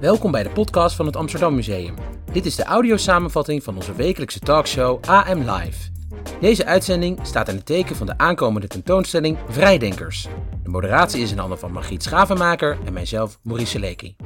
Welkom bij de podcast van het Amsterdam Museum. Dit is de audiosamenvatting van onze wekelijkse talkshow AM Live. Deze uitzending staat in het teken van de aankomende tentoonstelling Vrijdenkers. De moderatie is in handen van Margriet Schavenmaker en mijzelf Maurice Leekie.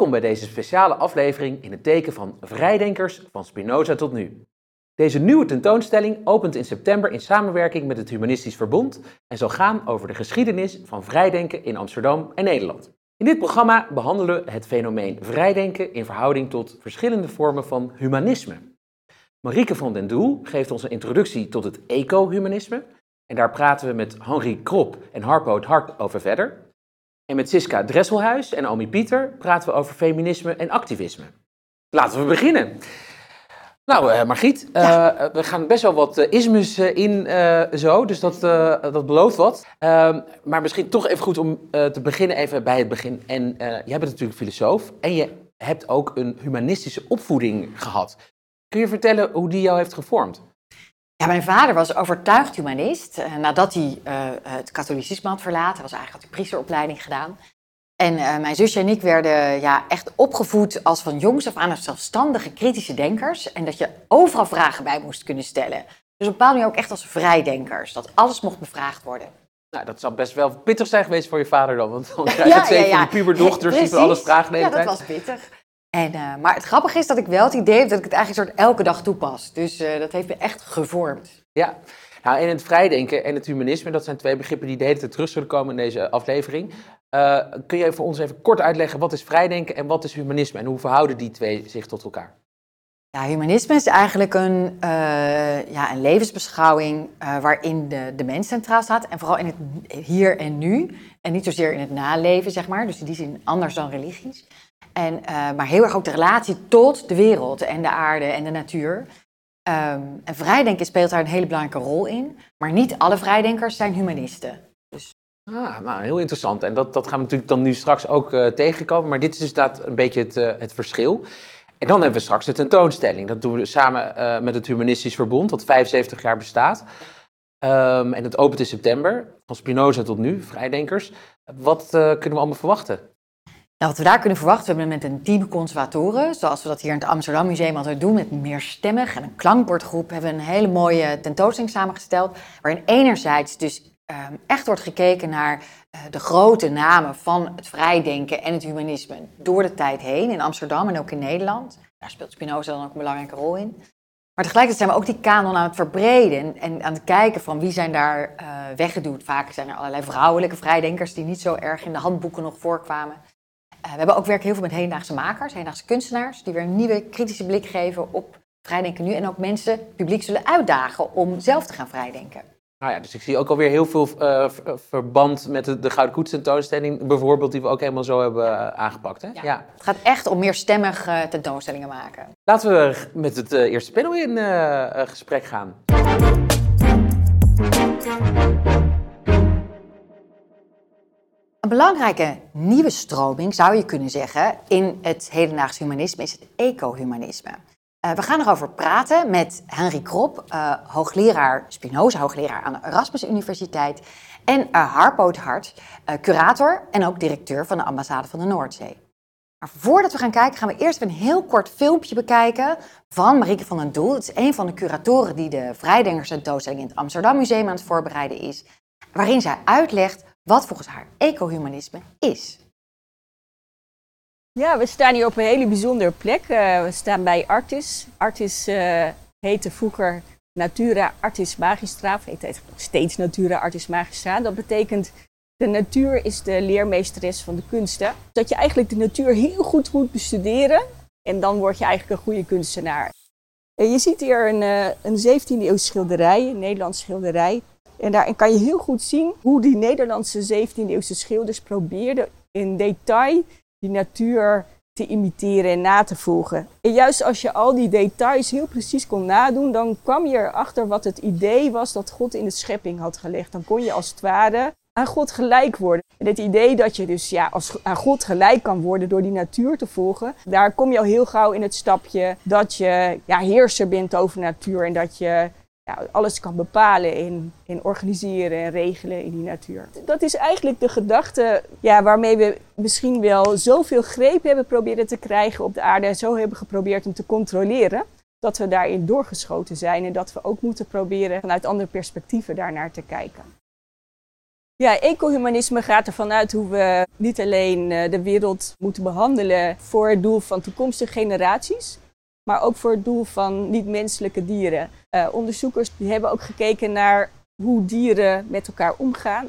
Welkom bij deze speciale aflevering in het teken van Vrijdenkers van Spinoza tot nu. Deze nieuwe tentoonstelling opent in september in samenwerking met het Humanistisch Verbond en zal gaan over de geschiedenis van vrijdenken in Amsterdam en Nederland. In dit programma behandelen we het fenomeen vrijdenken in verhouding tot verschillende vormen van humanisme. Marieke van den Doel geeft ons een introductie tot het eco-humanisme en daar praten we met Henri Krop en Harpo het Hart over verder. En met Siska Dresselhuis en Omi Pieter praten we over feminisme en activisme. Laten we beginnen. Nou, uh, Margriet, uh, we gaan best wel wat uh, in zo, dus dat, dat belooft wat. Ehm, maar misschien toch even goed om te beginnen even bij het begin. En jij bent natuurlijk filosoof en je hebt ook een humanistische opvoeding gehad. Kun je vertellen hoe die jou heeft gevormd? Ja, mijn vader was overtuigd humanist. Uh, nadat hij uh, het katholicisme had verlaten, was eigenlijk had hij priesteropleiding gedaan. En uh, mijn zusje en ik werden ja, echt opgevoed als van jongs af aan als zelfstandige kritische denkers. En dat je overal vragen bij moest kunnen stellen. Dus op een bepaalde manier ook echt als vrijdenkers. Dat alles mocht bevraagd worden. Nou, dat zou best wel pittig zijn geweest voor je vader dan. Want dan krijg je ja, ja, ja. van die puberdochters die alles vragen Ja, dat was pittig. En, uh, maar het grappige is dat ik wel het idee heb dat ik het eigenlijk soort elke dag toepas. Dus uh, dat heeft me echt gevormd. Ja, nou, en het vrijdenken en het humanisme, dat zijn twee begrippen die de hele tijd terug zullen komen in deze aflevering. Uh, kun je voor ons even kort uitleggen wat is vrijdenken en wat is humanisme en hoe verhouden die twee zich tot elkaar? Ja, humanisme is eigenlijk een, ja, een levensbeschouwing waarin de, de mens centraal staat en vooral in het hier en nu en niet zozeer in het naleven, zeg maar. Dus in die zin anders dan religies. En, uh, maar heel erg ook de relatie tot de wereld en de aarde en de natuur. Um, en vrijdenken speelt daar een hele belangrijke rol in. Maar niet alle vrijdenkers zijn humanisten. Dus... Ah, nou, heel interessant. En dat, dat gaan we natuurlijk dan nu straks ook uh, tegenkomen. Maar dit is dus dat een beetje het, uh, het verschil. En dan hebben we straks de tentoonstelling. Dat doen we samen met het Humanistisch Verbond, dat 75 jaar bestaat. Um, en het opent in september, van Spinoza tot nu, vrijdenkers. Wat kunnen we allemaal verwachten? Nou, wat we daar kunnen verwachten, we hebben met een team conservatoren, zoals we dat hier in het Amsterdam Museum altijd doen, met meerstemmig en een klankbordgroep, hebben we een hele mooie tentoonstelling samengesteld, waarin enerzijds dus um, echt wordt gekeken naar uh, de grote namen van het vrijdenken en het humanisme door de tijd heen, in Amsterdam en ook in Nederland. Daar speelt Spinoza dan ook een belangrijke rol in. Maar tegelijkertijd zijn we ook die kanon aan het verbreden en aan het kijken van wie zijn daar uh, weggedoet. Vaak zijn er allerlei vrouwelijke vrijdenkers die niet zo erg in de handboeken nog voorkwamen. Uh, we hebben ook werk heel veel met hedendaagse makers, hedendaagse kunstenaars, die weer een nieuwe kritische blik geven op vrijdenken nu. En ook mensen, het publiek zullen uitdagen om zelf te gaan vrijdenken. Nou ja, dus ik zie ook alweer heel veel uh, verband met de, de Gouden Koets tentoonstelling, bijvoorbeeld, die we ook helemaal zo hebben uh, aangepakt. Hè? Ja, ja, Het gaat echt om meerstemmig uh, tentoonstellingen maken. Laten we met het eerste panel in gesprek gaan. Een belangrijke nieuwe stroming, zou je kunnen zeggen, in het hedendaagse humanisme is het eco-humanisme. Uh, we gaan erover praten met Henry Krop, uh, hoogleraar Spinoza, hoogleraar aan de Erasmus Universiteit, en uh, Harpo Hart, curator en ook directeur van de ambassade van de Noordzee. Maar voordat we gaan kijken, gaan we eerst een heel kort filmpje bekijken van Marieke van den Doel. Het is een van de curatoren die de Vrijdenkers tentoonstelling in het Amsterdam Museum aan het voorbereiden is, waarin zij uitlegt wat volgens haar ecohumanisme is. Ja, we staan hier op een hele bijzondere plek. Uh, we staan bij Artis. Artis uh, heette vroeger Natura Artis Magistra, of heet steeds Natura Artis Magistra. Dat betekent de natuur is de leermeesteres van de kunsten. Dat je eigenlijk de natuur heel goed moet bestuderen en dan word je eigenlijk een goede kunstenaar. En je ziet hier een, een 17e eeuw schilderij, een Nederlands schilderij. En daarin kan je heel goed zien hoe die Nederlandse 17e eeuwse schilders probeerden in detail die natuur te imiteren en na te voegen. En juist als je al die details heel precies kon nadoen, dan kwam je erachter wat het idee was dat God in de schepping had gelegd. Dan kon je als het ware aan God gelijk worden. En het idee dat je dus ja, als, aan God gelijk kan worden door die natuur te volgen, daar kom je al heel gauw in het stapje dat je ja, heerser bent over natuur en dat je ja, alles kan bepalen en, en organiseren en regelen in die natuur. Dat is eigenlijk de gedachte ja, waarmee we misschien wel zoveel greep hebben proberen te krijgen op de aarde en zo hebben geprobeerd om te controleren. Dat we daarin doorgeschoten zijn en dat we ook moeten proberen vanuit andere perspectieven daarnaar te kijken. Ja, ecohumanisme gaat ervan uit hoe we niet alleen eh, de wereld moeten behandelen voor het doel van toekomstige generaties, maar ook voor het doel van niet-menselijke dieren. Uh, onderzoekers die hebben ook gekeken naar hoe dieren met elkaar omgaan.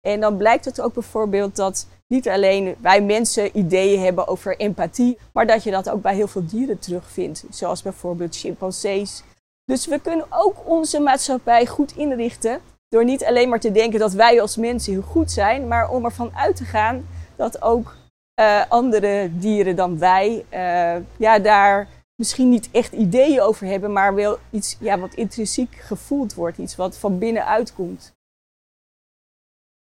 En dan blijkt het ook bijvoorbeeld dat niet alleen wij mensen ideeën hebben over empathie, maar dat je dat ook bij heel veel dieren terugvindt, zoals bijvoorbeeld chimpansees. Dus we kunnen ook onze maatschappij goed inrichten door niet alleen maar te denken dat wij als mensen heel goed zijn, maar om ervan uit te gaan dat ook uh, andere dieren dan wij uh, ja, daar misschien niet echt ideeën over hebben, maar wel iets ja, wat intrinsiek gevoeld wordt, iets wat van binnenuit komt.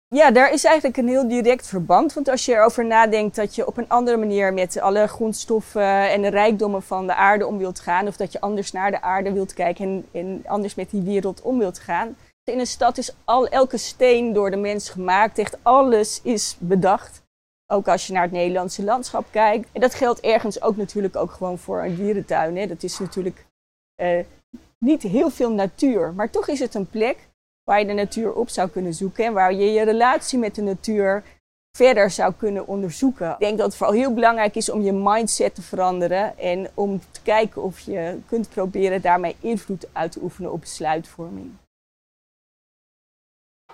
Ja, daar is eigenlijk een heel direct verband. Want als je erover nadenkt dat je op een andere manier met alle grondstoffen en de rijkdommen van de aarde om wilt gaan, of dat je anders naar de aarde wilt kijken en, en anders met die wereld om wilt gaan. In een stad is al, elke steen door de mens gemaakt, echt alles is bedacht. Ook als je naar het Nederlandse landschap kijkt. En dat geldt ergens ook natuurlijk ook gewoon voor een dierentuin. Hè. Dat is natuurlijk uh, niet heel veel natuur. Maar toch is het een plek waar je de natuur op zou kunnen zoeken. En waar je je relatie met de natuur verder zou kunnen onderzoeken. Ik denk dat het vooral heel belangrijk is om je mindset te veranderen. En om te kijken of je kunt proberen daarmee invloed uit te oefenen op besluitvorming.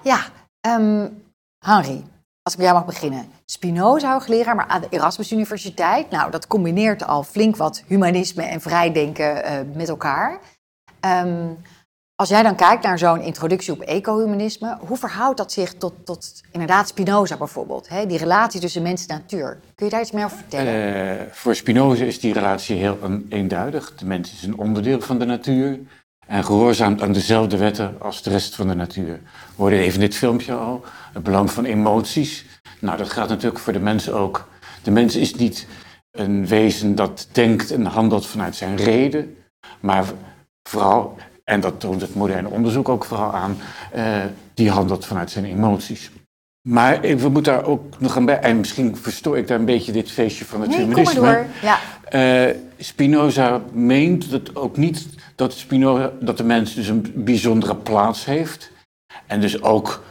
Ja, um, Henry, als ik bij jou mag beginnen. Spinoza hoogleraar, maar aan de Erasmus Universiteit. Nou, dat combineert al flink wat humanisme en vrijdenken uh, met elkaar. Um, als jij dan kijkt naar zo'n introductie op ecohumanisme, hoe verhoudt dat zich tot, tot inderdaad Spinoza bijvoorbeeld? Hè? Die relatie tussen mens en natuur. Kun je daar iets meer over vertellen? Uh, voor Spinoza is die relatie heel eenduidig. De mens is een onderdeel van de natuur en gehoorzaamt aan dezelfde wetten als de rest van de natuur. We hoorden even dit filmpje al, het belang van emoties. Nou, dat gaat natuurlijk voor de mens ook. De mens is niet een wezen dat denkt en handelt vanuit zijn reden, maar vooral, en dat toont het moderne onderzoek ook vooral aan, uh, die handelt vanuit zijn emoties. Maar we moeten daar ook nog aan bij, en misschien verstoor ik daar een beetje dit feestje van het nee, feminisme. Kom maar door. Ja. Uh, Spinoza meent dat ook niet dat, Spinoza, dat de mens dus een bijzondere plaats heeft. En dus ook,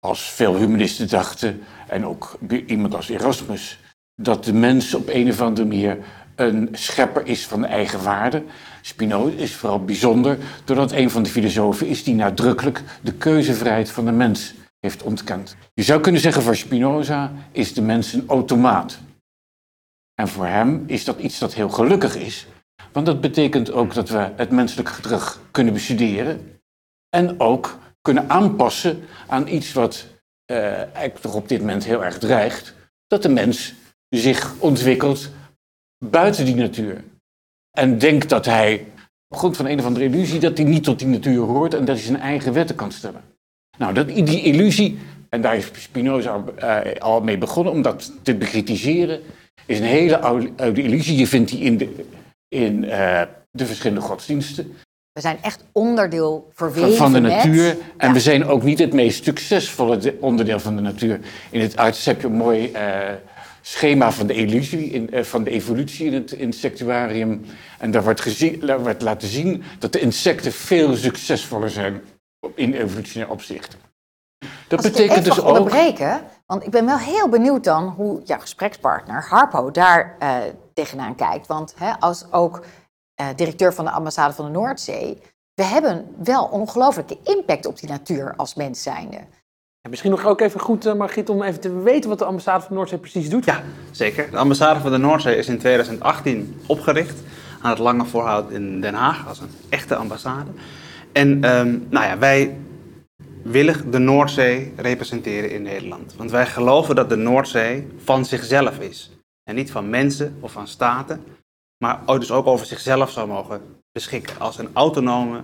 als veel humanisten dachten, en ook iemand als Erasmus, dat de mens op een of andere manier een schepper is van eigen waarde. Spinoza is vooral bijzonder doordat een van de filosofen is die nadrukkelijk de keuzevrijheid van de mens heeft ontkend. Je zou kunnen zeggen voor Spinoza is de mens een automaat. En voor hem is dat iets dat heel gelukkig is, want dat betekent ook dat we het menselijk gedrag kunnen bestuderen en ook kunnen aanpassen aan iets wat uh, eigenlijk toch op dit moment heel erg dreigt, dat de mens zich ontwikkelt buiten die natuur. En denkt dat hij, op grond van een of andere illusie, dat hij niet tot die natuur hoort en dat hij zijn eigen wetten kan stellen. Nou, dat, die illusie, en daar is Spinoza uh, al mee begonnen om dat te bekritiseren, is een hele oude, illusie. Je vindt die in de, in, uh, de verschillende godsdiensten. We zijn echt onderdeel verweven van de natuur. Met, en ja. we zijn ook niet het meest succesvolle onderdeel van de natuur. In het arts heb je een mooi uh, schema van de, illusie, in, uh, van de evolutie in het, in het sectuarium. En daar wordt, gezien, daar wordt laten zien dat de insecten veel succesvoller zijn in evolutionair opzicht. Dat Als betekent ik dus ook. onderbreken, want ik ben wel heel benieuwd dan hoe jouw gesprekspartner Harpo daar uh, tegenaan kijkt. Want hè, als ook uh, directeur van de ambassade van de Noordzee, we hebben wel ongelooflijke impact op die natuur als mens zijnde. Ja, misschien nog ook even goed, uh, Margriet, om even te weten wat de ambassade van de Noordzee precies doet. Ja, zeker. De ambassade van de Noordzee is in 2018 opgericht aan het Lange Voorhout in Den Haag als een echte ambassade. En um, nou ja, wij willen de Noordzee representeren in Nederland. Want wij geloven dat de Noordzee van zichzelf is. En niet van mensen of van staten, maar dus ook over zichzelf zou mogen beschikken. Als een autonome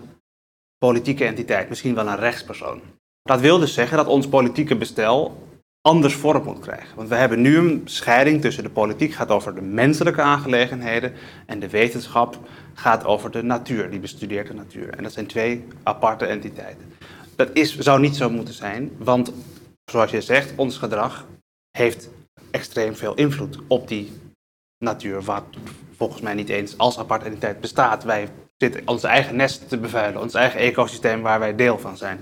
politieke entiteit, misschien wel een rechtspersoon. Dat wil dus zeggen dat ons politieke bestel anders vorm moet krijgen. Want we hebben nu een scheiding tussen de politiek gaat over de menselijke aangelegenheden en de wetenschap gaat over de natuur, die bestudeert de natuur. En dat zijn twee aparte entiteiten. Dat is, zou niet zo moeten zijn, want zoals je zegt, ons gedrag heeft extreem veel invloed op die natuur, wat volgens mij niet eens als aparte entiteit bestaat. Wij zitten ons eigen nest te bevuilen, ons eigen ecosysteem waar wij deel van zijn.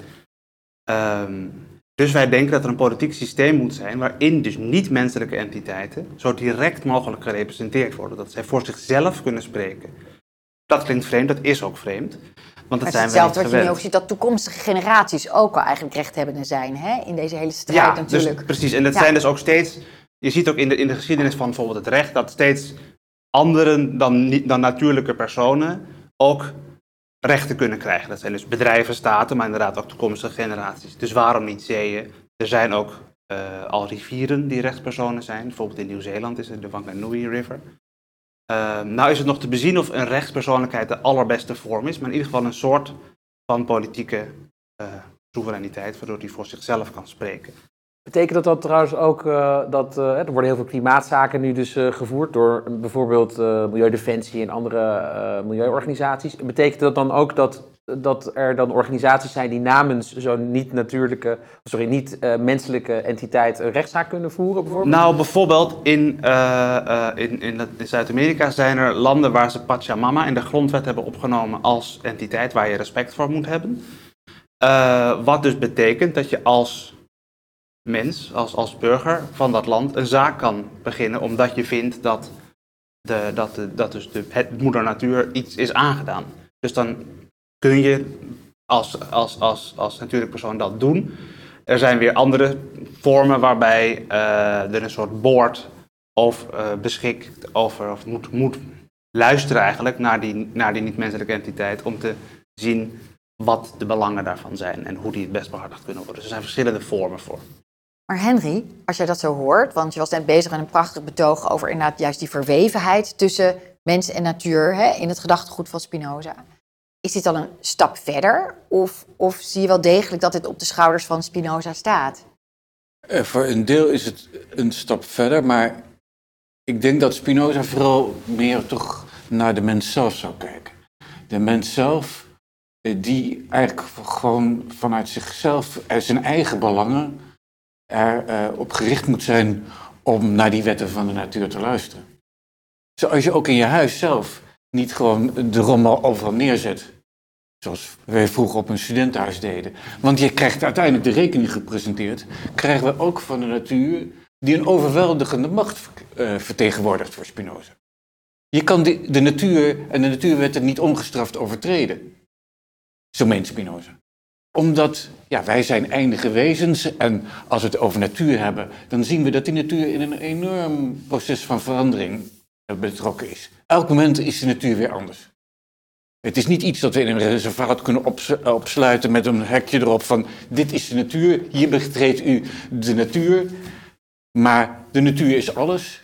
Ehm, dus wij denken dat er een politiek systeem moet zijn waarin dus niet-menselijke entiteiten zo direct mogelijk gerepresenteerd worden. Dat zij voor zichzelf kunnen spreken. Dat klinkt vreemd, dat is ook vreemd. Want dat het zijn we hetzelfde wat je nu ook ziet, dat toekomstige generaties ook al eigenlijk rechthebbenden zijn hè? in deze hele strijd Ja, natuurlijk. dus, precies. En dat Ja. zijn dus ook steeds. Je ziet ook in de, in de geschiedenis van bijvoorbeeld het recht dat steeds anderen dan, niet, dan natuurlijke personen ook rechten kunnen krijgen. Dat zijn dus bedrijven, staten, maar inderdaad ook toekomstige generaties. Dus waarom niet zeeën? Er zijn ook eh, al rivieren die rechtspersonen zijn. Bijvoorbeeld in Nieuw-Zeeland is het de Wanganui River. Eh, nou is het nog te bezien of een rechtspersoonlijkheid de allerbeste vorm is, maar in ieder geval een soort van politieke eh, soevereiniteit, waardoor die voor zichzelf kan spreken. Betekent dat dan trouwens ook eh, dat eh, er worden heel veel klimaatzaken nu dus eh, gevoerd door bijvoorbeeld Milieudefensie en andere milieuorganisaties? Betekent dat dan ook dat, dat er dan organisaties zijn die namens zo'n niet-natuurlijke, sorry, niet-menselijke entiteit een rechtszaak kunnen voeren bijvoorbeeld? Nou, bijvoorbeeld in, in, in, dat- in Zuid-Amerika zijn er landen waar ze Pachamama in de grondwet hebben opgenomen als entiteit waar je respect voor moet hebben. Wat dus betekent dat je als mens, als, als burger van dat land, een zaak kan beginnen omdat je vindt dat, de, dat, de, dat dus de, het moeder natuur iets is aangedaan. Dus dan kun je als, als, als, als natuurlijk persoon dat doen. Er zijn weer andere vormen waarbij eh, er een soort board of eh, beschikt over, of moet, moet luisteren eigenlijk naar die, naar die niet-menselijke entiteit om te zien wat de belangen daarvan zijn en hoe die het best behartigd kunnen worden. Dus er zijn verschillende vormen voor. Maar Henry, als jij dat zo hoort, want je was net bezig met een prachtig betoog over inderdaad juist die verwevenheid tussen mens en natuur hè, in het gedachtegoed van Spinoza. Is dit al een stap verder? Of, of zie je wel degelijk dat dit op de schouders van Spinoza staat? Eh, voor een deel is het een stap verder, maar ik denk dat Spinoza vooral meer toch naar de mens zelf zou kijken. De mens zelf, eh, die eigenlijk gewoon vanuit zichzelf, uit zijn eigen belangen, erop op gericht moet zijn om naar die wetten van de natuur te luisteren. Zoals je ook in je huis zelf niet gewoon de rommel overal neerzet. Zoals wij vroeger op een studentenhuis deden. Want je krijgt uiteindelijk de rekening gepresenteerd. Krijgen we ook van de natuur die een overweldigende macht eh, vertegenwoordigt voor Spinoza. Je kan de, de natuur en de natuurwetten niet ongestraft overtreden. Zo meent Spinoza. Omdat ja, wij zijn eindige wezens en als we het over natuur hebben, dan zien we dat die natuur in een enorm proces van verandering eh, betrokken is. Elk moment is de natuur weer anders. Het is niet iets dat we in een reservaat kunnen ops- opsluiten met een hekje erop van dit is de natuur, hier betreedt u de natuur. Maar de natuur is alles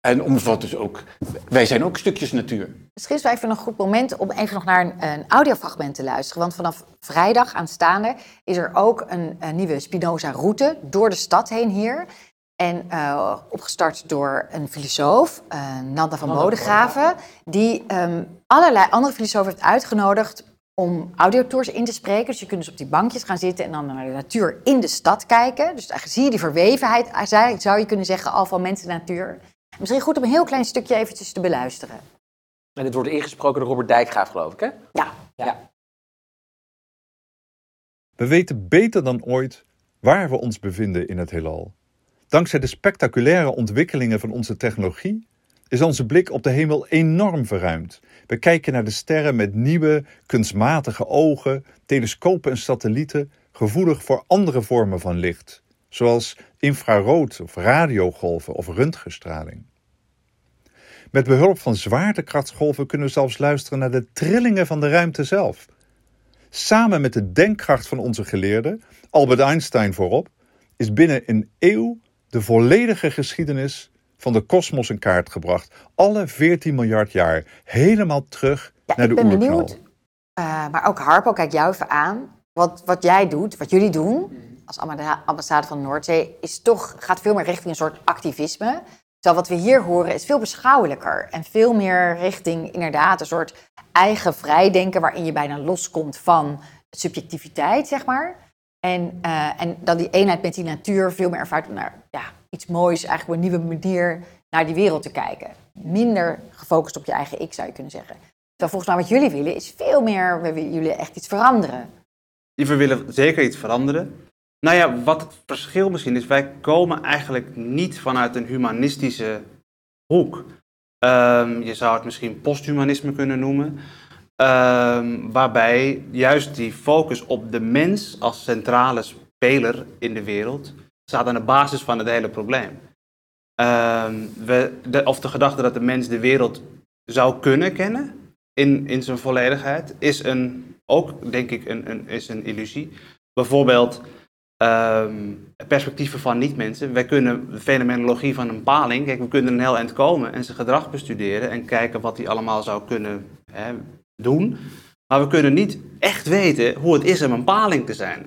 en omvat dus ook, wij zijn ook stukjes natuur. Misschien is het wel even een goed moment om even nog naar een, een audiofragment te luisteren. Want vanaf vrijdag aanstaande is er ook een, een nieuwe Spinoza-route door de stad heen hier. En eh, opgestart door een filosoof, eh, Nanda van Bodegraven, die ehm, allerlei andere filosofen heeft uitgenodigd om audiotours in te spreken. Dus je kunt dus op die bankjes gaan zitten en dan naar de natuur in de stad kijken. Dus eigenlijk zie je die verwevenheid, zou- zou je kunnen zeggen, al van mens en natuur. Misschien goed om een heel klein stukje eventjes te beluisteren. En dit wordt ingesproken door Robert Dijkgraaf, geloof ik, hè? Ja, Ja. We weten beter dan ooit waar we ons bevinden in het heelal. Dankzij de spectaculaire ontwikkelingen van onze technologie is onze blik op de hemel enorm verruimd. We kijken naar de sterren met nieuwe, kunstmatige ogen, telescopen en satellieten, gevoelig voor andere vormen van licht, zoals infrarood of radiogolven of röntgenstraling. Met behulp van zwaartekrachtsgolven kunnen we zelfs luisteren naar de trillingen van de ruimte zelf. Samen met de denkkracht van onze geleerden, Albert Einstein voorop, is binnen een eeuw de volledige geschiedenis van de kosmos in kaart gebracht. Alle 14 miljard jaar, helemaal terug Ja, naar de ik ben oerknal. benieuwd. Eh, maar ook Harpo, kijk jou even aan. wat, wat jij doet, wat jullie doen als ambassade van Noordzee, is toch, gaat veel meer richting een soort activisme. Terwijl wat we hier horen is veel beschouwelijker en veel meer richting inderdaad een soort eigen vrijdenken waarin je bijna loskomt van subjectiviteit, zeg maar. En, eh, en dan die eenheid met die natuur veel meer ervaart om naar ja, iets moois, eigenlijk op een nieuwe manier naar die wereld te kijken. Minder gefocust op je eigen ik, zou je kunnen zeggen. Terwijl volgens mij wat jullie willen is veel meer, we willen jullie echt iets veranderen. We willen zeker iets veranderen. Nou ja, wat het verschil misschien is, wij komen eigenlijk niet vanuit een humanistische hoek. Ehm, je zou het misschien posthumanisme kunnen noemen. Ehm, waarbij juist die focus op de mens als centrale speler in de wereld staat aan de basis van het hele probleem. Ehm, we, of de gedachte dat de mens de wereld zou kunnen kennen in, in zijn volledigheid, is een, ook denk ik een, een, is een illusie. Bijvoorbeeld ehm, perspectieven van niet-mensen. Wij kunnen de fenomenologie van een paling, kijk, we kunnen een heel eind komen en zijn gedrag bestuderen en kijken wat hij allemaal zou kunnen hè, doen. Maar we kunnen niet echt weten hoe het is om een paling te zijn.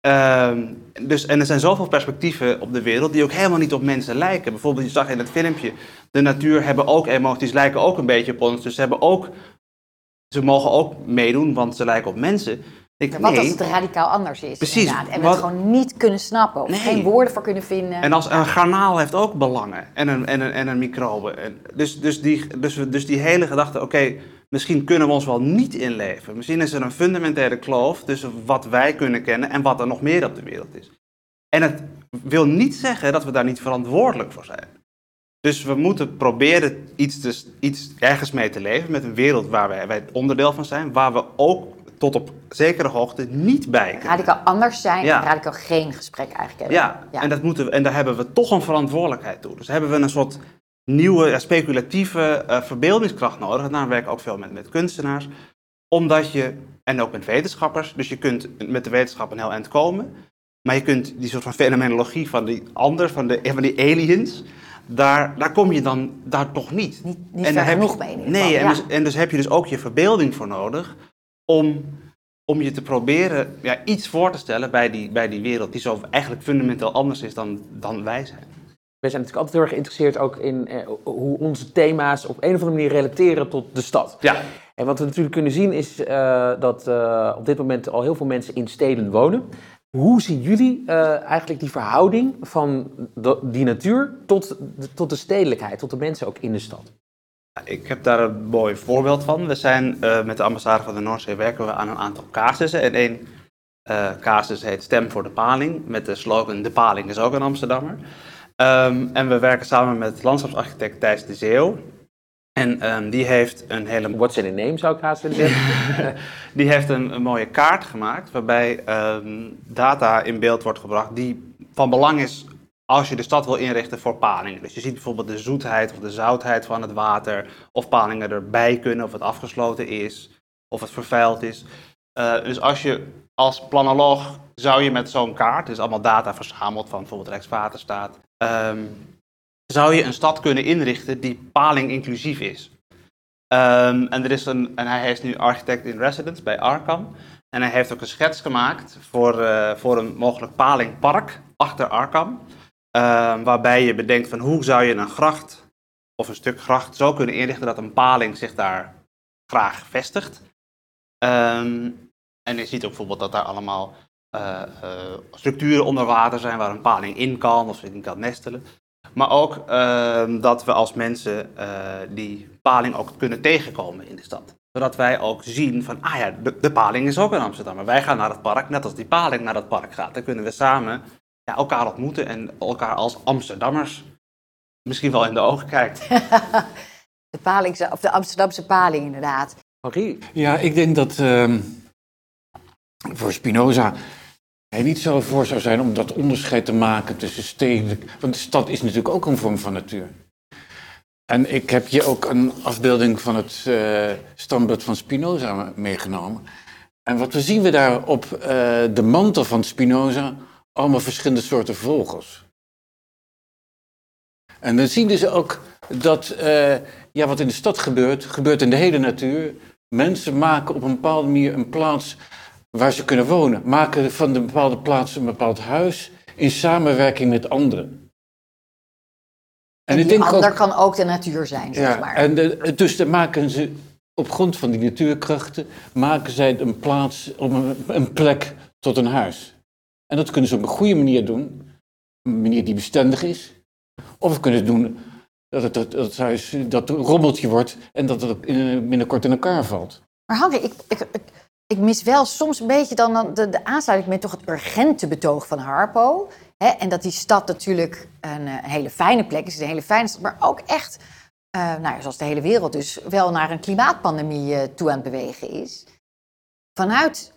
Ehm, dus, en er zijn zoveel perspectieven op de wereld die ook helemaal niet op mensen lijken. Bijvoorbeeld, je zag in het filmpje, de natuur hebben ook emoties, lijken ook een beetje op ons. Dus ze, hebben ook, ze mogen ook meedoen, want ze lijken op mensen. Ik, Wat nee. als het radicaal anders is, Precies, inderdaad. En we wat- het gewoon niet kunnen snappen of Nee. geen woorden voor kunnen vinden. En als een garnaal heeft ook belangen en een, en een, en een microbe. En dus, dus, die, dus, dus die hele gedachte, oké, misschien kunnen we ons wel niet inleven. Misschien is er een fundamentele kloof tussen wat wij kunnen kennen en wat er nog meer op de wereld is. En het wil niet zeggen dat we daar niet verantwoordelijk voor zijn. Dus we moeten proberen iets, te, iets ergens mee te leven met een wereld waar wij, wij onderdeel van zijn, waar we ook tot op zekere hoogte niet bij kunnen. Radicaal anders zijn Ja. en radicaal geen gesprek eigenlijk hebben. Ja, En, dat moeten we, en daar hebben we toch een verantwoordelijkheid toe. Dus hebben we een soort nieuwe, speculatieve eh, verbeeldingskracht nodig. Daar werk ik ook veel met, met kunstenaars. Omdat je, en ook met wetenschappers, dus je kunt met de wetenschap een heel eind komen. Maar je kunt die soort van fenomenologie van die ander, van, de, van die aliens, daar, daar kom je dan daar toch niet. Niet, niet En ver daar heb genoeg je- mee in ieder Nee, en, ja. dus, en dus heb je dus ook je verbeelding voor nodig om, om je te proberen ja, iets voor te stellen bij die, bij die wereld die zo eigenlijk fundamenteel anders is dan, dan wij zijn. We zijn natuurlijk altijd heel erg geïnteresseerd ook in eh, hoe onze thema's op een of andere manier relateren tot de stad. Ja, En wat we natuurlijk kunnen zien is eh, dat eh, op dit moment al heel veel mensen in steden wonen. Hoe zien jullie eh, eigenlijk die verhouding van de- die natuur tot de, tot de stedelijkheid, tot de mensen ook in de stad? Ik heb daar een mooi voorbeeld van. We zijn eh, met de ambassade van de Noordzee werken we aan een aantal casussen. En één eh, casus heet Stem voor de Paling, met de slogan De Paling is ook een Amsterdammer. Ehm, en we werken samen met landschapsarchitect Thijs de Zeeuw. En ehm, die heeft een hele What's in a name zou ik haast willen zeggen. Die heeft een, een mooie kaart gemaakt waarbij ehm, data in beeld wordt gebracht die van belang is als je de stad wil inrichten voor palingen. Dus je ziet bijvoorbeeld de zoetheid of de zoutheid van het water, of palingen erbij kunnen, of het afgesloten is, of het vervuild is. Eh, dus als je als planoloog zou je met zo'n kaart, dus allemaal data verzameld van bijvoorbeeld Rijkswaterstaat, ehm, zou je een stad kunnen inrichten die paling inclusief is. Ehm, en, er is een, en hij is nu architect in residence bij Arkham. En hij heeft ook een schets gemaakt voor, eh, voor een mogelijk palingpark achter Arkham. Ehm, waarbij je bedenkt van hoe zou je een gracht of een stuk gracht zo kunnen inrichten dat een paling zich daar graag vestigt. Ehm, en je ziet ook bijvoorbeeld dat daar allemaal eh, eh, structuren onder water zijn waar een paling in kan of in kan nestelen. Maar ook ehm, dat we als mensen eh, die paling ook kunnen tegenkomen in de stad. Zodat wij ook zien van, ah ja, de, de paling is ook in Amsterdam. Maar wij gaan naar het park, net als die paling naar het park gaat. Dan kunnen we samen ja, elkaar ontmoeten en elkaar als Amsterdammers misschien wel in de ogen kijkt. De, paling, of de Amsterdamse paling, inderdaad. Henri, Ja, ik denk dat ehm, voor Spinoza hij niet zo voor zou zijn om dat onderscheid te maken tussen stedelijk. Want de stad is natuurlijk ook een vorm van natuur. En ik heb hier ook een afbeelding van het eh standbeeld van Spinoza meegenomen. En wat we zien we daar op eh, de mantel van Spinoza? Allemaal verschillende soorten vogels. En dan zien ze ook dat eh, ja, wat in de stad gebeurt, gebeurt in de hele natuur. Mensen maken op een bepaalde manier een plaats waar ze kunnen wonen. Maken van de bepaalde plaats een bepaald huis in samenwerking met anderen. En, ik die denk ander ook- kan ook de natuur zijn, zeg ja, maar. en de, dus dan maken ze op grond van die natuurkrachten, maken zij een plaats, een, een plek tot een huis. En dat kunnen ze op een goede manier doen, een manier die bestendig is. Of ze kunnen het doen dat het, dat dat een rommeltje wordt en dat het binnenkort in elkaar valt. Maar Hanke, ik, ik, ik, ik mis wel soms een beetje dan, de, de aansluiting met toch het urgente betoog van Harpo. Hè? En dat die stad natuurlijk een, eh, hele fijne plek is, een hele fijne stad, maar ook echt, eh, nou zoals de hele wereld dus, wel naar een klimaatpandemie eh, toe aan het bewegen is. Vanuit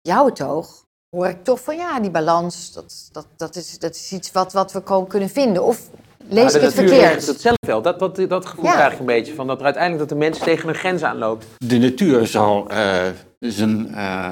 jouw betoog hoor ik toch van ja, die balans, dat, dat, dat, is, dat is iets wat, wat we gewoon kunnen vinden. Of lees Ja, ik het de natuur verkeerd? het zelf wel. Dat, dat, dat gevoel Ja. krijg ik een beetje van. Dat er uiteindelijk dat de mens tegen een grens aanloopt. De natuur zal eh, zijn. eh,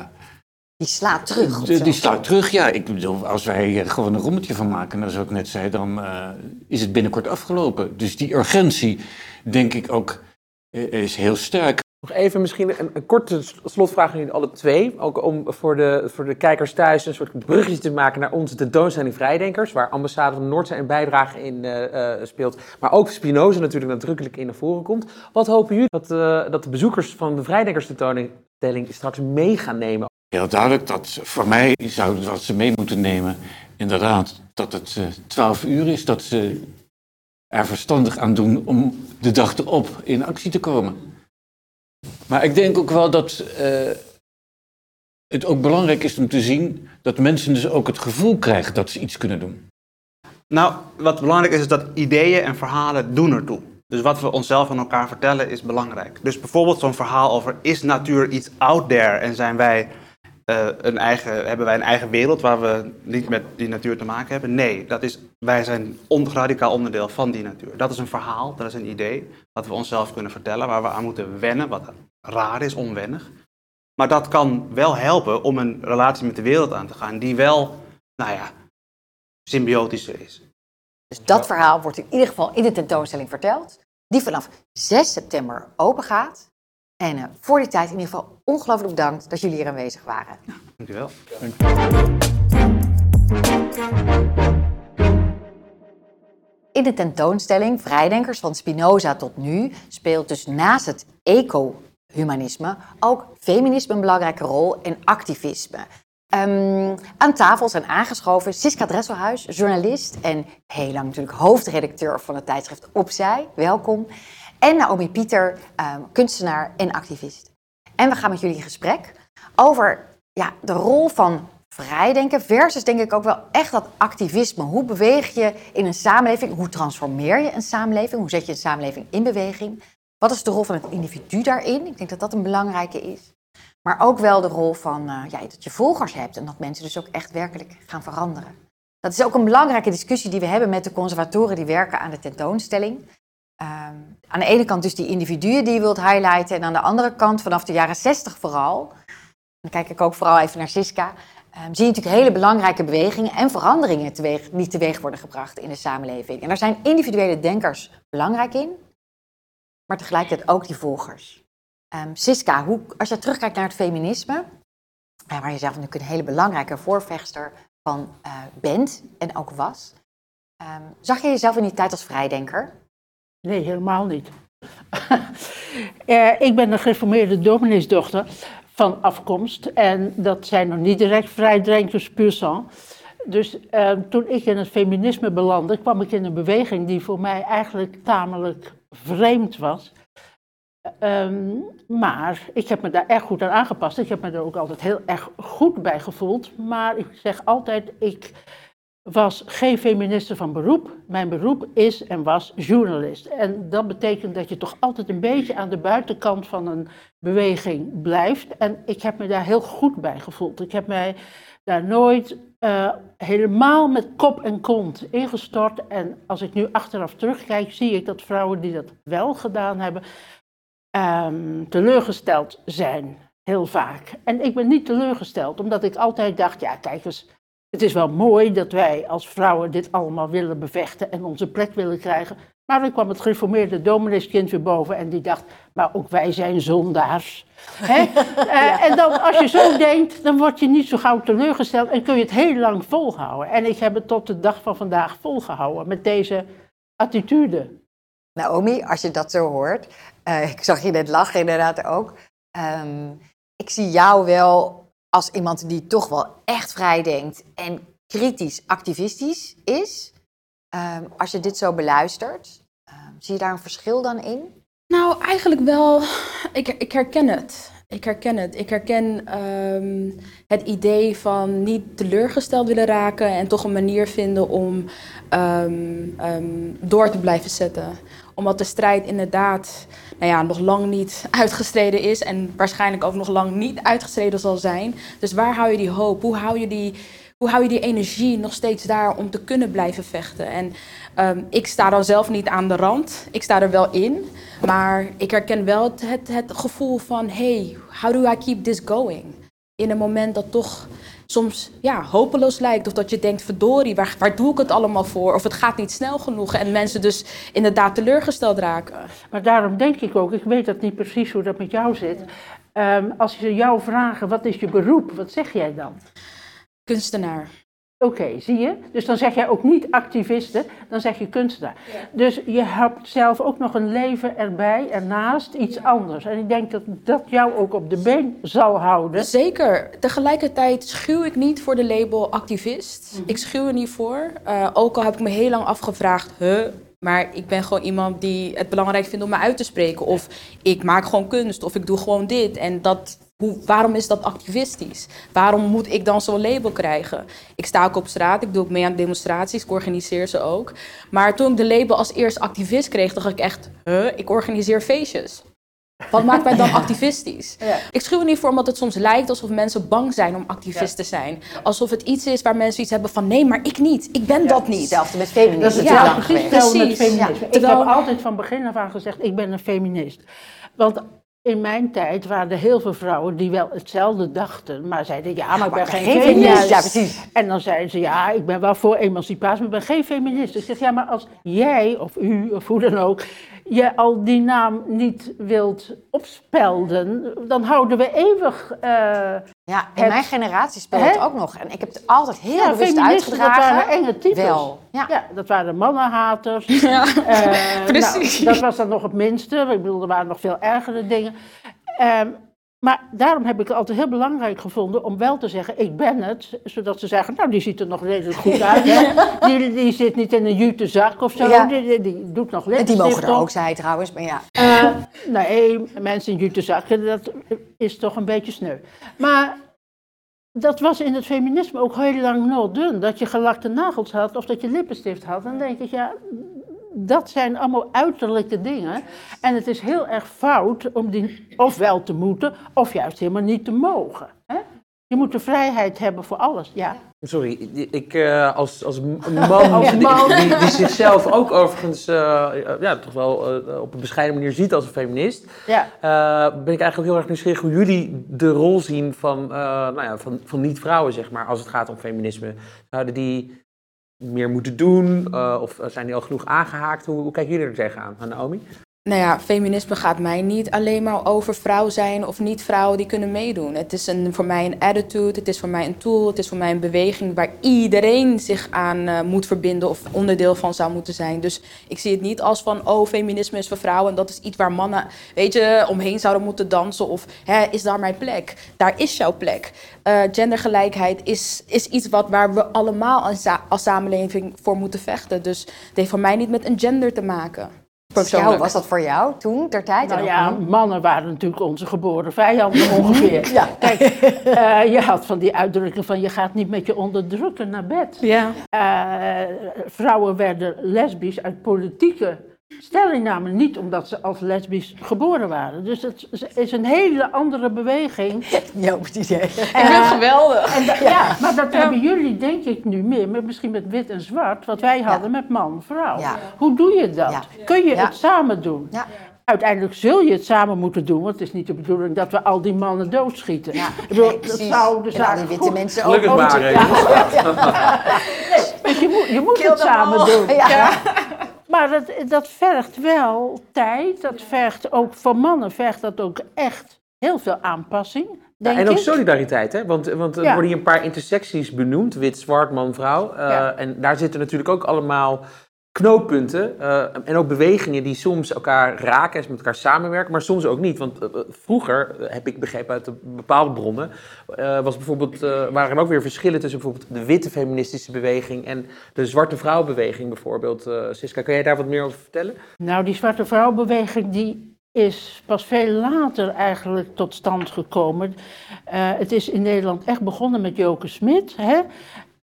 Die slaat terug. die, slaat terug, ja. Ik bedoel, als wij er gewoon een rommeltje van maken, nou, zoals ik net zei, dan eh, is het binnenkort afgelopen. Dus die urgentie, denk ik ook, is heel sterk. Nog even misschien een, een korte slotvraag aan jullie alle twee. Ook om voor de, voor de kijkers thuis een soort bruggetje te maken naar onze tentoonstelling Vrijdenkers. Waar ambassade van Noordzee een bijdrage in eh, eh, speelt. Maar ook Spinoza natuurlijk nadrukkelijk in naar voren komt. Wat hopen jullie dat, eh, dat de bezoekers van de Vrijdenkers tentoonstelling straks mee gaan nemen? Heel duidelijk dat voor mij zouden wat ze mee moeten nemen, inderdaad, dat het 12 uur is, dat ze er verstandig aan doen om de dag erop in actie te komen. Maar ik denk ook wel dat eh, het ook belangrijk is om te zien dat mensen dus ook het gevoel krijgen dat ze iets kunnen doen. Nou, wat belangrijk is, is dat ideeën en verhalen doen ertoe. Dus wat we onszelf aan elkaar vertellen is belangrijk. Dus bijvoorbeeld zo'n verhaal over is natuur iets out there en zijn wij, eh, een eigen, hebben wij een eigen wereld waar we niet met die natuur te maken hebben? Nee, dat is, wij zijn on, radicaal onderdeel van die natuur. Dat is een verhaal, dat is een idee wat we onszelf kunnen vertellen, waar we aan moeten wennen, wat raar is, onwennig. Maar dat kan wel helpen om een relatie met de wereld aan te gaan die wel, nou ja, symbiotischer is. Dus dat verhaal wordt in ieder geval in de tentoonstelling verteld. Die vanaf 6 september open gaat. En eh, voor die tijd in ieder geval ongelooflijk bedankt dat jullie hier aanwezig waren. Dankjewel. In de tentoonstelling Vrijdenkers van Spinoza tot nu speelt dus naast het eco-humanisme ook feminisme een belangrijke rol en activisme. Ehm, aan tafel zijn aangeschoven Siska Dresselhuis, journalist en heel lang natuurlijk hoofdredacteur van het tijdschrift Opzij. Welkom. En Naomi Pieter, ehm, kunstenaar en activist. En we gaan met jullie in gesprek over ja, de rol van vrijdenken versus denk ik ook wel echt dat activisme. Hoe beweeg je in een samenleving? Hoe transformeer je een samenleving? Hoe zet je een samenleving in beweging? Wat is de rol van het individu daarin? Ik denk dat dat een belangrijke is. Maar ook wel de rol van eh, dat je volgers hebt en dat mensen dus ook echt werkelijk gaan veranderen. Dat is ook een belangrijke discussie die we hebben met de conservatoren die werken aan de tentoonstelling. Ehm, aan de ene kant dus die individuen die je wilt highlighten en aan de andere kant vanaf de jaren 60 vooral, dan kijk ik ook vooral even naar Siska, ehm, zie je natuurlijk hele belangrijke bewegingen en veranderingen teweeg, die teweeg worden gebracht in de samenleving. En daar zijn individuele denkers belangrijk in, maar tegelijkertijd ook die volgers. Ehm, Siska, hoe, als je terugkijkt naar het feminisme, eh, waar je zelf natuurlijk een hele belangrijke voorvechter van eh, bent en ook was, ehm, zag je jezelf in die tijd als vrijdenker? Nee, helemaal niet. Eh, ik ben een gereformeerde domineesdochter van afkomst. En dat zijn nog niet direct vrijdenkers puur sang. Dus eh, toen ik in het feminisme belandde, kwam ik in een beweging die voor mij eigenlijk tamelijk vreemd was. Ehm, maar ik heb me daar erg goed aan aangepast. Ik heb me er ook altijd heel erg goed bij gevoeld. Maar ik zeg altijd, ik was geen feministe van beroep. Mijn beroep is en was journalist. En dat betekent dat je toch altijd een beetje aan de buitenkant van een beweging blijft. En ik heb me daar heel goed bij gevoeld. Ik heb mij daar nooit eh, helemaal met kop en kont ingestort. En als ik nu achteraf terugkijk, zie ik dat vrouwen die dat wel gedaan hebben, ehm, teleurgesteld zijn. Heel vaak. En ik ben niet teleurgesteld, omdat ik altijd dacht, ja kijk eens, het is wel mooi dat wij als vrouwen dit allemaal willen bevechten en onze plek willen krijgen. Maar dan kwam het gereformeerde domineeskind weer boven en die dacht, maar ook wij zijn zondaars. Hè? Eh, en dan, als je zo denkt, dan word je niet zo gauw teleurgesteld en kun je het heel lang volhouden. En ik heb het tot de dag van vandaag volgehouden met deze attitude. Naomi, als je dat zo hoort, eh, ik zag je net lachen inderdaad ook. Ehm, ik zie jou wel als iemand die toch wel echt vrij denkt en kritisch activistisch is. Ehm, als je dit zo beluistert, ehm, zie je daar een verschil dan in? Nou, eigenlijk wel. Ik, ik herken het. Ik herken het. Ik herken ehm, het idee van niet teleurgesteld willen raken en toch een manier vinden om door te blijven zetten. Omdat de strijd inderdaad nou ja, nog lang niet uitgestreden is en waarschijnlijk ook nog lang niet uitgestreden zal zijn. Dus waar hou je die hoop? Hoe hou je die, hoe hou je die energie nog steeds daar om te kunnen blijven vechten? En ehm, ik sta dan zelf niet aan de rand. Ik sta er wel in. Maar ik herken wel het, het, gevoel van, hey, how do I keep this going? In een moment dat toch soms ja, hopeloos lijkt. Of dat je denkt, verdorie, waar, waar doe ik het allemaal voor? Of het gaat niet snel genoeg. En mensen dus inderdaad teleurgesteld raken. Maar daarom denk ik ook, ik weet dat niet precies hoe dat met jou zit. Ehm, als ze jou vragen, wat is je beroep? Wat zeg jij dan? Kunstenaar. Oké, zie je? Dus dan zeg jij ook niet activiste, dan zeg je kunstenaar. Dus je hebt zelf ook nog een leven erbij, ernaast, iets anders. En ik denk dat dat jou ook op de been zal houden. Zeker. Tegelijkertijd schuw ik niet voor de label activist. Ik schuw er niet voor. Uh, ook al heb ik me heel lang afgevraagd, huh, maar ik ben gewoon iemand die het belangrijk vindt om me uit te spreken. Of ik maak gewoon kunst, of ik doe gewoon dit. En dat, hoe, waarom is dat activistisch? Waarom moet ik dan zo'n label krijgen? Ik sta ook op straat, ik doe ook mee aan demonstraties, ik organiseer ze ook. Maar toen ik de label als eerst activist kreeg, dacht ik echt, huh, ik organiseer feestjes. Wat maakt mij dan activistisch? Ja. Ik schuw er niet voor omdat het soms lijkt alsof mensen bang zijn om activist te zijn. Alsof het iets is waar mensen iets hebben van nee, maar ik niet. Ik ben dat niet. Hetzelfde met feminisme. Dat is precies, precies met feminisme. Ik Terwijl- heb altijd van begin af aan gezegd, ik ben een feminist. Want in mijn tijd waren er heel veel vrouwen die wel hetzelfde dachten, maar zeiden ja, maar ik ben geen, geen feminist. feminist. Ja, precies. En dan zeiden ze ja, ik ben wel voor emancipatie, maar ik ben geen feminist. Ik zeg ja, maar als jij of u of hoe dan ook je al die naam niet wilt opspelden, dan houden we eeuwig eh, Ja, in Het- mijn generatie speelt het ook nog. En ik heb het altijd heel ja, bewust feministen, dat uitgedragen. waren enge types. Wel, ja. Ja, dat waren mannenhaters. Ja. Eh, Precies. nou, dat was dan nog het minste. Ik bedoel, er waren nog veel ergere dingen. Ehm, maar daarom heb ik het altijd heel belangrijk gevonden om wel te zeggen, ik ben het. Zodat ze zeggen, nou die ziet er nog redelijk goed uit. Hè? Die, die zit niet in een jute zak of zo. Ja. Die, die, die doet nog En die mogen er ook zijn trouwens, maar ja. Eh, nee, mensen in jute zakken, dat is toch een beetje sneu. Maar dat was in het feminisme ook heel lang no dun. Dat je gelakte nagels had of dat je lippenstift had. Dan denk ik, ja, dat zijn allemaal uiterlijke dingen. En het is heel erg fout om die ofwel te moeten of juist helemaal niet te mogen. Hè? Je moet de vrijheid hebben voor alles, ja. Sorry, ik eh, als, als man, Als die, man. Die, die zichzelf ook overigens eh, ja, toch wel eh, op een bescheiden manier ziet als een feminist, ja. ben ik eigenlijk ook heel erg nieuwsgierig hoe jullie de rol zien van, nou ja, van, van niet-vrouwen, zeg maar, als het gaat om feminisme. Zouden die meer moeten doen eh, of zijn die al genoeg aangehaakt? Hoe, hoe kijken jullie er tegenaan, aan Naomi? Nou ja, feminisme gaat mij niet alleen maar over vrouw zijn of niet vrouwen die kunnen meedoen. Het is een, voor mij een attitude, het is voor mij een tool, het is voor mij een beweging waar iedereen zich aan eh, moet verbinden of onderdeel van zou moeten zijn. Dus ik zie het niet als van, oh, feminisme is voor vrouwen en dat is iets waar mannen, weet je, omheen zouden moeten dansen of, hè, is daar mijn plek? Daar is jouw plek. Eh, gendergelijkheid is, is iets wat, waar we allemaal als, als samenleving voor moeten vechten. Dus het heeft voor mij niet met een gender te maken. Hoe was dat voor jou toen, ter tijd? Nou En ja, mannen waren natuurlijk onze geboren vijanden ongeveer. Ja. Kijk, eh, je had van die uitdrukking van je gaat niet met je onderdrukker naar bed. Ja. Eh, vrouwen werden lesbisch uit politieke stellingnamen, niet omdat ze als lesbisch geboren waren. Dus het is een hele andere beweging. Ja, op het idee. Ik vind het geweldig. En da- ja, maar dat hebben jullie denk ik nu meer, met, misschien met wit en zwart, wat wij hadden met man-vrouw. Ja. Hoe doe je dat? Ja. Kun je Ja. het samen doen? Ja. uiteindelijk zul je het samen moeten doen, want het is niet de bedoeling dat we al die mannen doodschieten. Ja, Ik bedoel, nee, dat precies. zou de En zaak die witte goed- mensen ook. Gelukkig maar. Dus je moet, je moet het samen doen. Ja. Maar dat, dat vergt wel tijd, dat vergt ook voor mannen vergt dat ook echt heel veel aanpassing, denk en ook ik. solidariteit, hè? Want, want er Ja. worden hier een paar intersecties benoemd: wit, zwart, man, vrouw. Eh, Ja. En daar zitten natuurlijk ook allemaal knooppunten eh, en ook bewegingen die soms elkaar raken en met elkaar samenwerken, maar soms ook niet. Want eh, vroeger, eh, heb ik begrepen uit de bepaalde bronnen, eh, was bijvoorbeeld, waren er ook weer verschillen tussen bijvoorbeeld de witte feministische beweging en de zwarte vrouwbeweging bijvoorbeeld. Siska, kan jij daar wat meer over vertellen? Nou, die zwarte vrouwbeweging die is pas veel later eigenlijk tot stand gekomen. Het is in Nederland echt begonnen met Joke Smit. Hè?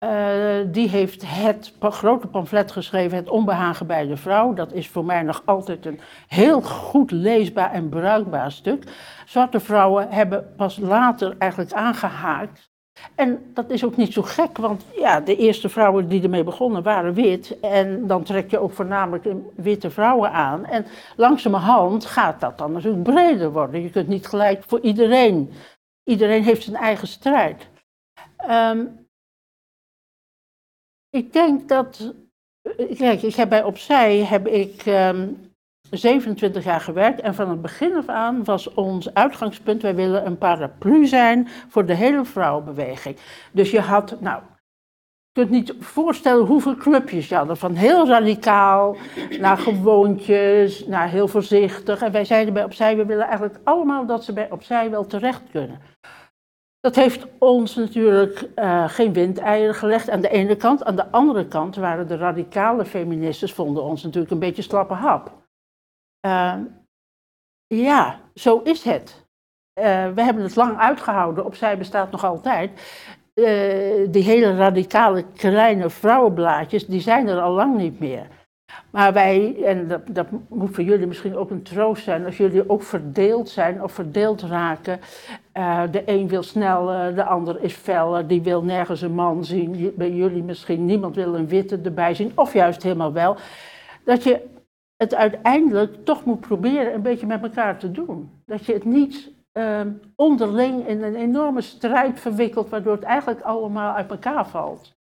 Eh, die heeft het grote pamflet geschreven, Het onbehagen bij de vrouw. Dat is voor mij nog altijd een heel goed leesbaar en bruikbaar stuk. Zwarte vrouwen hebben pas later eigenlijk aangehaakt. En dat is ook niet zo gek, want ja, de eerste vrouwen die ermee begonnen waren wit. En dan trek je ook voornamelijk witte vrouwen aan. En langzamerhand gaat dat dan natuurlijk breder worden. Je kunt niet gelijk voor iedereen. Iedereen heeft zijn eigen strijd. Ehm, ik denk dat. Kijk, ik heb bij Opzij heb ik ehm, 27 jaar gewerkt en van het begin af aan was ons uitgangspunt, wij willen een paraplu zijn voor de hele vrouwenbeweging. Dus je had, nou, je kunt niet voorstellen hoeveel clubjes je hadden, van heel radicaal naar gewoontjes, naar heel voorzichtig. En wij zeiden bij Opzij, we willen eigenlijk allemaal dat ze bij Opzij wel terecht kunnen. Dat heeft ons natuurlijk eh, geen windeieren gelegd aan de ene kant. Aan de andere kant waren de radicale feministes, vonden ons natuurlijk een beetje slappe hap. Uh, ja, zo is het. Uh, we hebben het lang uitgehouden, opzij bestaat nog altijd. Uh, die hele radicale kleine vrouwenblaadjes, die zijn er al lang niet meer. Maar wij, en dat, dat, moet voor jullie misschien ook een troost zijn, als jullie ook verdeeld zijn of verdeeld raken. Uh, de een wil sneller, de ander is feller, die wil nergens een man zien. Bij jullie misschien niemand wil een witte erbij zien, of juist helemaal wel. Dat je het uiteindelijk toch moet proberen een beetje met elkaar te doen. Dat je het niet uh, onderling in een enorme strijd verwikkelt, waardoor het eigenlijk allemaal uit elkaar valt.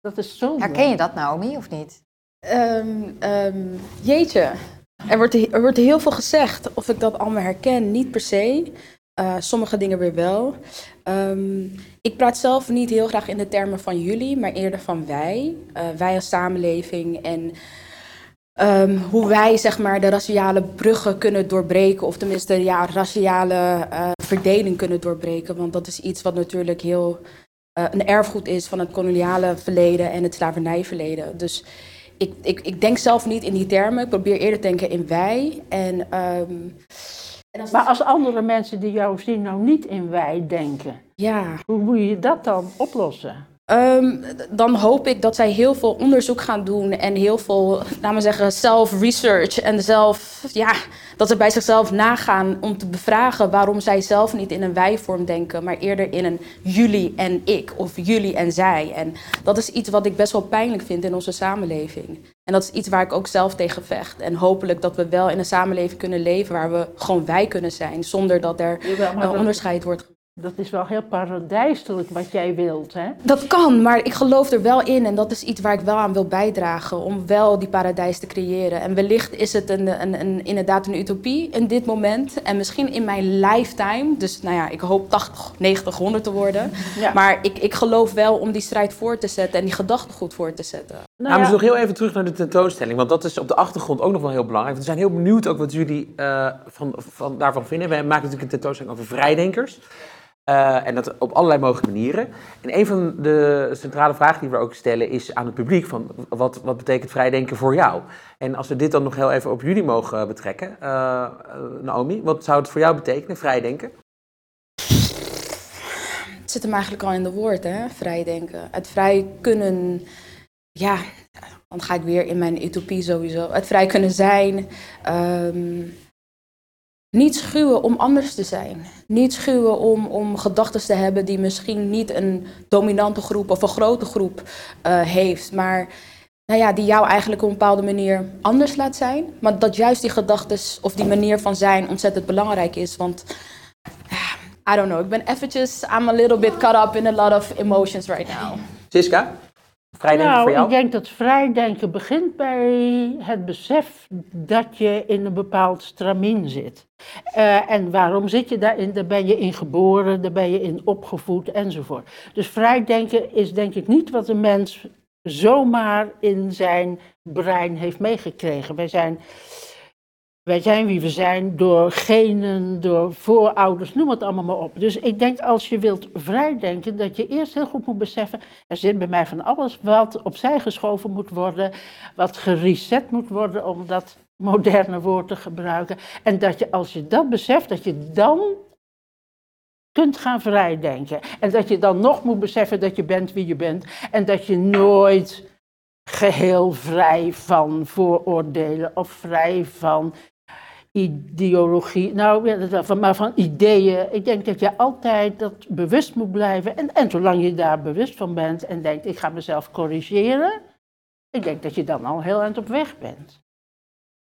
Dat is zo. Herken je dat, Naomi, of niet? Um, um, jeetje, er wordt, er wordt heel veel gezegd. Of ik dat allemaal herken, niet per se. Uh, sommige dingen weer wel. Um, ik praat zelf niet heel graag in de termen van jullie, maar eerder van wij. Uh, wij als samenleving en um, hoe wij zeg maar, de raciale bruggen kunnen doorbreken. Of tenminste ja, raciale uh, verdeling kunnen doorbreken. Want dat is iets wat natuurlijk heel een erfgoed is van het koloniale verleden en het slavernijverleden. Dus ik, ik, ik denk zelf niet in die termen. Ik probeer eerder te denken in wij. En, um, en als maar als andere mensen die jou zien nou niet in wij denken, ja. hoe moet je dat dan oplossen? Um, dan hoop ik dat zij heel veel onderzoek gaan doen en heel veel, laten we zeggen, self-research en zelf, ja, dat ze bij zichzelf nagaan om te bevragen waarom zij zelf niet in een wij-vorm denken, maar eerder in een jullie en ik of jullie en zij. En dat is iets wat ik best wel pijnlijk vind in onze samenleving. En dat is iets waar ik ook zelf tegen vecht. En hopelijk dat we wel in een samenleving kunnen leven waar we gewoon wij kunnen zijn, zonder dat er een onderscheid wordt dat is wel heel paradijselijk wat jij wilt, hè? Dat kan, maar ik geloof er wel in en dat is iets waar ik wel aan wil bijdragen om wel die paradijs te creëren. En wellicht is het een, een, een, inderdaad een utopie in dit moment en misschien in mijn lifetime. Dus nou ja, ik hoop 80, 90, 100 te worden. Ja. Maar ik, ik geloof wel om die strijd voor te zetten en die gedachtegoed voor te zetten. Nou, ja. dus nog heel even terug naar de tentoonstelling, want dat is op de achtergrond ook nog wel heel belangrijk. We zijn heel benieuwd ook wat jullie uh, van, van, daarvan vinden. We maken natuurlijk een tentoonstelling over vrijdenkers. Uh, en dat op allerlei mogelijke manieren. En een van de centrale vragen die we ook stellen is aan het publiek: van wat, wat betekent vrijdenken voor jou? En als we dit dan nog heel even op jullie mogen betrekken, uh, Naomi, wat zou het voor jou betekenen, vrijdenken? Het zit hem eigenlijk al in de woord, hè? Vrijdenken. Het vrij kunnen, ja, dan ga ik weer in mijn utopie sowieso. Het vrij kunnen zijn. Um, niet schuwen om anders te zijn. Niet schuwen om, om gedachten te hebben die misschien niet een dominante groep of een grote groep uh, heeft. Maar nou ja, die jou eigenlijk op een bepaalde manier anders laat zijn. Maar dat juist die gedachten of die manier van zijn ontzettend belangrijk is. Want I don't know, ik ben eventjes, I'm a little bit caught up in a lot of emotions right now. Siska, vrijdenken nou, voor jou? ik denk dat vrijdenken begint bij het besef dat je in een bepaald stramien zit. Eh, en waarom zit je daarin? Daar ben je in geboren, daar ben je in opgevoed enzovoort. Dus vrijdenken is denk ik niet wat een mens zomaar in zijn brein heeft meegekregen. Wij zijn, wij zijn wie we zijn door genen, door voorouders, noem het allemaal maar op. Dus ik denk als je wilt vrijdenken, dat je eerst heel goed moet beseffen, er zit bij mij van alles wat opzij geschoven moet worden, wat gereset moet worden, om dat moderne woord te gebruiken. En dat je als je dat beseft, dat je dan kunt gaan vrijdenken. En dat je dan nog moet beseffen dat je bent wie je bent. En dat je nooit geheel vrij van vooroordelen of vrij van ideologie, nou, maar van ideeën. Ik denk dat je altijd dat bewust moet blijven. En, en zolang je daar bewust van bent en denkt, ik ga mezelf corrigeren, ik denk dat je dan al heel eind op weg bent.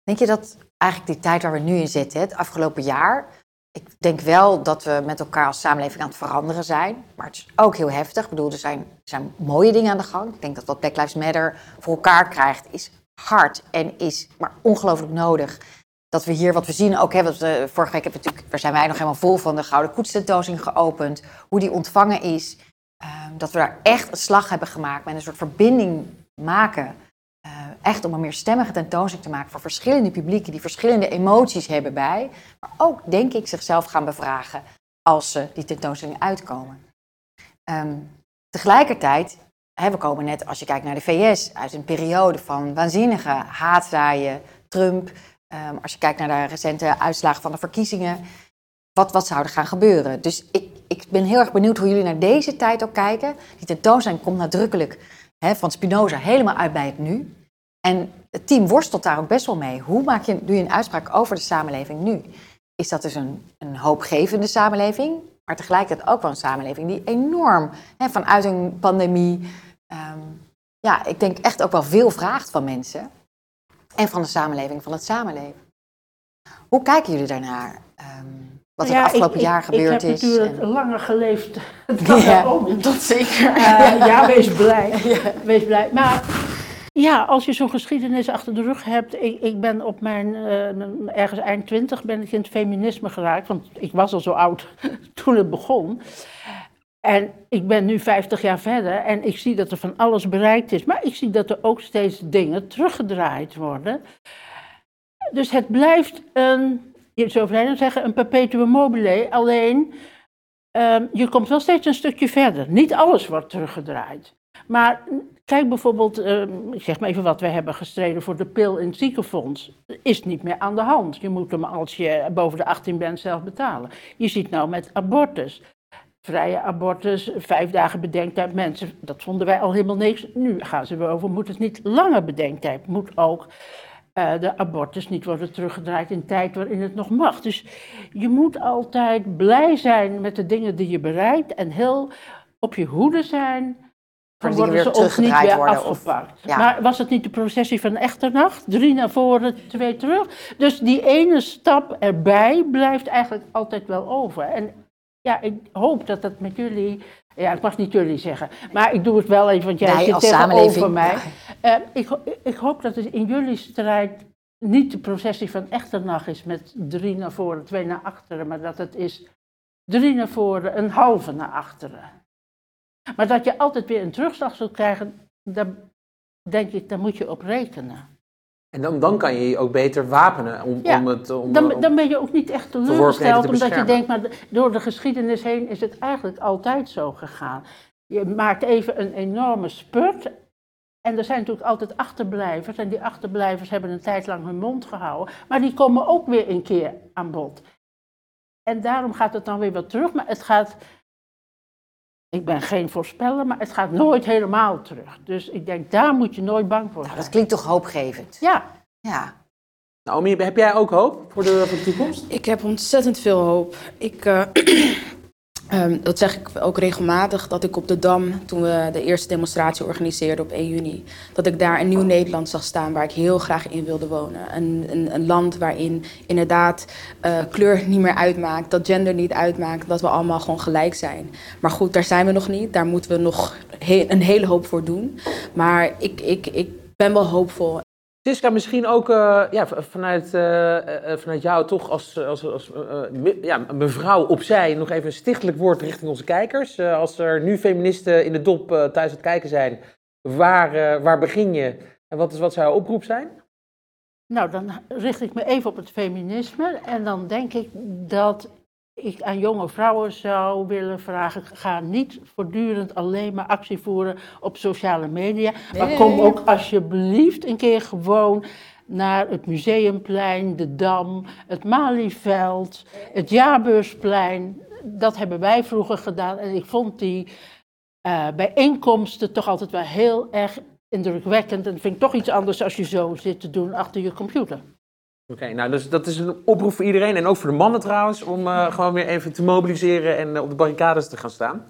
Denk je dat eigenlijk die tijd waar we nu in zitten, het afgelopen jaar, ik denk wel dat we met elkaar als samenleving aan het veranderen zijn, maar het is ook heel heftig. Ik bedoel, er zijn, er zijn mooie dingen aan de gang. Ik denk dat wat Black Lives Matter voor elkaar krijgt, is hard en is maar ongelooflijk nodig. Dat we hier wat we zien ook, wat we, vorige week hebben we natuurlijk, daar zijn wij nog helemaal vol van, de Gouden Koets tentoonstelling geopend, hoe die ontvangen is. Ehm, dat we daar echt een slag hebben gemaakt met een soort verbinding maken eh, echt om een meer stemmige tentoonstelling te maken voor verschillende publieken die verschillende emoties hebben bij, maar ook denk ik zichzelf gaan bevragen als ze die tentoonstelling uitkomen. Ehm, tegelijkertijd, we komen net, als je kijkt naar de VS, uit een periode van waanzinnige haatzaaien, Trump. Ehm, als je kijkt naar de recente uitslagen van de verkiezingen, wat, wat zou er gaan gebeuren? Dus ik, ik ben heel erg benieuwd hoe jullie naar deze tijd ook kijken. Die tentoonstelling komt nadrukkelijk hè, van Spinoza helemaal uit bij het nu. En het team worstelt daar ook best wel mee. Hoe maak je, doe je een uitspraak over de samenleving nu? Is dat dus een, een hoopgevende samenleving, maar tegelijkertijd ook wel een samenleving die enorm hè, vanuit een pandemie, ehm, ja, ik denk echt ook wel veel vraagt van mensen en van de samenleving, van het samenleven. Hoe kijken jullie daarnaar? Ehm, wat Ja, het afgelopen ik- jaar gebeurd ik heb is? natuurlijk en- langer geleefd dan Ja, daarom. dat zeker. Eh, ja, wees blij. Wees blij. Maar ja, als je zo'n geschiedenis achter de rug hebt. Ik, ik ben op mijn, eh, ergens eind twintig ben ik in het feminisme geraakt. Want ik was al zo oud toen het begon. En ik ben nu 50 jaar verder en ik zie dat er van alles bereikt is. Maar ik zie dat er ook steeds dingen teruggedraaid worden. Dus het blijft een, je zou bijna zeggen, een perpetuum mobile. Alleen, ehm, je komt wel steeds een stukje verder. Niet alles wordt teruggedraaid. Maar kijk bijvoorbeeld, ehm, ik zeg maar even wat, wij hebben gestreden voor de pil in het ziekenfonds. Is niet meer aan de hand. Je moet hem als je boven de 18 bent zelf betalen. Je ziet nou met abortus. Vrije abortus, vijf dagen bedenktijd. Mensen, dat vonden wij al helemaal niks. Nu gaan ze weer over, moet het niet langer bedenktijd? Moet ook eh, de abortus niet worden teruggedraaid in tijd waarin het nog mag. Dus je moet altijd blij zijn met de dingen die je bereikt en heel op je hoede zijn. Dan worden weer ze ons niet weer worden of- afgepakt. ja. Maar was het niet de processie van Echternacht? Drie naar voren, twee terug. Dus die ene stap erbij blijft eigenlijk altijd wel over. En ja, ik hoop dat dat met jullie... Ja, ik mag niet jullie zeggen. Maar ik doe het wel even, want jij Wij zit tegenover mij. Eh, ik, ik hoop dat het in jullie strijd niet de processie van Echternacht is met drie naar voren, twee naar achteren. Maar dat het is drie naar voren, een halve naar achteren. Maar dat je altijd weer een terugslag zult krijgen, daar denk ik, daar moet je op rekenen. En dan, dan kan je je ook beter wapenen om, Ja, om het... Om, Dan, om- dan ben je ook niet echt teleurgesteld, te omdat je denkt, maar door de geschiedenis heen is het eigenlijk altijd zo gegaan. Je maakt even een enorme spurt. En er zijn natuurlijk altijd achterblijvers. En die achterblijvers hebben een tijd lang hun mond gehouden. Maar die komen ook weer een keer aan bod. En daarom gaat het dan weer wat terug. Maar het gaat. Ik ben geen voorspeller, maar het gaat nooit helemaal terug. Dus ik denk, daar moet je nooit bang voor Nou, zijn. dat klinkt toch hoopgevend? Ja, Ja. Naomi, heb jij ook hoop voor de, voor de toekomst? Ik heb ontzettend veel hoop. Ik, eh, Ehm, dat zeg ik ook regelmatig, dat ik op de Dam, toen we de eerste demonstratie organiseerden op 1 juni, dat ik daar een nieuw Nederland zag staan waar ik heel graag in wilde wonen. Een, een, een land waarin inderdaad uh, kleur niet meer uitmaakt, dat gender niet uitmaakt, dat we allemaal gewoon gelijk zijn. Maar goed, daar zijn we nog niet, daar moeten we nog een hele hoop voor doen. Maar ik, ik, ik ben wel hoopvol Siska, misschien ook uh, ja, vanuit, uh, vanuit jou toch als, als, als ja, mevrouw opzij nog even een stichtelijk woord richting onze kijkers. als er nu feministen in de dop thuis aan het kijken zijn, waar, waar begin je en wat, is, wat zou jouw oproep zijn? Nou, dan richt ik me even op het feminisme en dan denk ik dat ik aan jonge vrouwen zou willen vragen: ga niet voortdurend alleen maar actie voeren op sociale media. maar kom ook alsjeblieft een keer gewoon naar het Museumplein, de Dam, het Malieveld, het Jaarbeursplein. Dat hebben wij vroeger gedaan en ik vond die uh, bijeenkomsten toch altijd wel heel erg indrukwekkend. En vind ik toch iets anders als je zo zit te doen achter je computer. Oké, nou dus dat is een oproep voor iedereen en ook voor de mannen trouwens, om uh, gewoon weer even te mobiliseren en uh, op de barricades te gaan staan.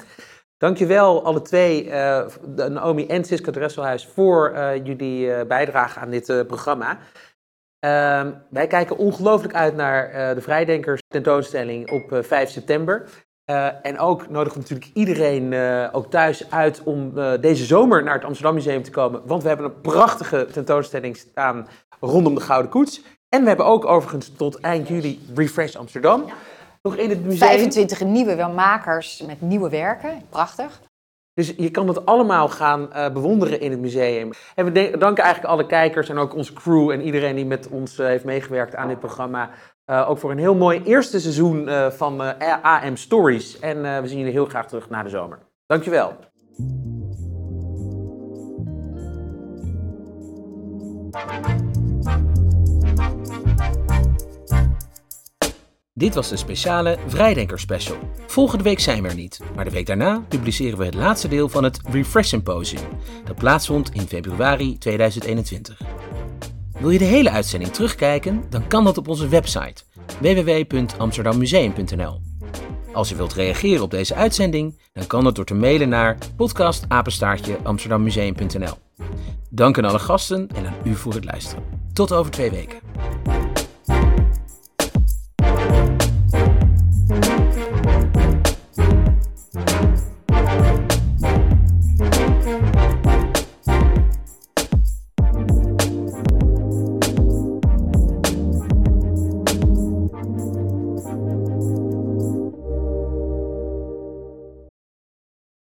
Dankjewel alle twee, uh, Naomi en Siska Dresselhuis, voor jullie bijdrage aan dit programma. Ehm, wij kijken ongelooflijk uit naar de Vrijdenkers tentoonstelling op 5 september. en ook nodig natuurlijk iedereen ook thuis uit om deze zomer naar het Amsterdam Museum te komen. Want we hebben een prachtige tentoonstelling staan rondom de Gouden Koets. En we hebben ook overigens tot eind juli Refresh Amsterdam. Nog in het museum. 25 nieuwe makers met nieuwe werken. Prachtig. Dus je kan het allemaal gaan uh, bewonderen in het museum. En we danken eigenlijk alle kijkers en ook onze crew en iedereen die met ons uh, heeft meegewerkt aan dit programma. Uh, ook voor een heel mooi eerste seizoen van AM Stories. En we zien jullie heel graag terug na de zomer. Dankjewel. Dit was de speciale Vrijdenker Special. Volgende week zijn we er niet, maar de week daarna publiceren we het laatste deel van het Refresh Symposium, dat plaatsvond in februari 2021. Wil je de hele uitzending terugkijken? Dan kan dat op onze website www.amsterdammuseum.nl. Als je wilt reageren op deze uitzending, dan kan dat door te mailen naar podcastapenstaartje Dank aan alle gasten en aan u voor het luisteren. Tot over twee weken.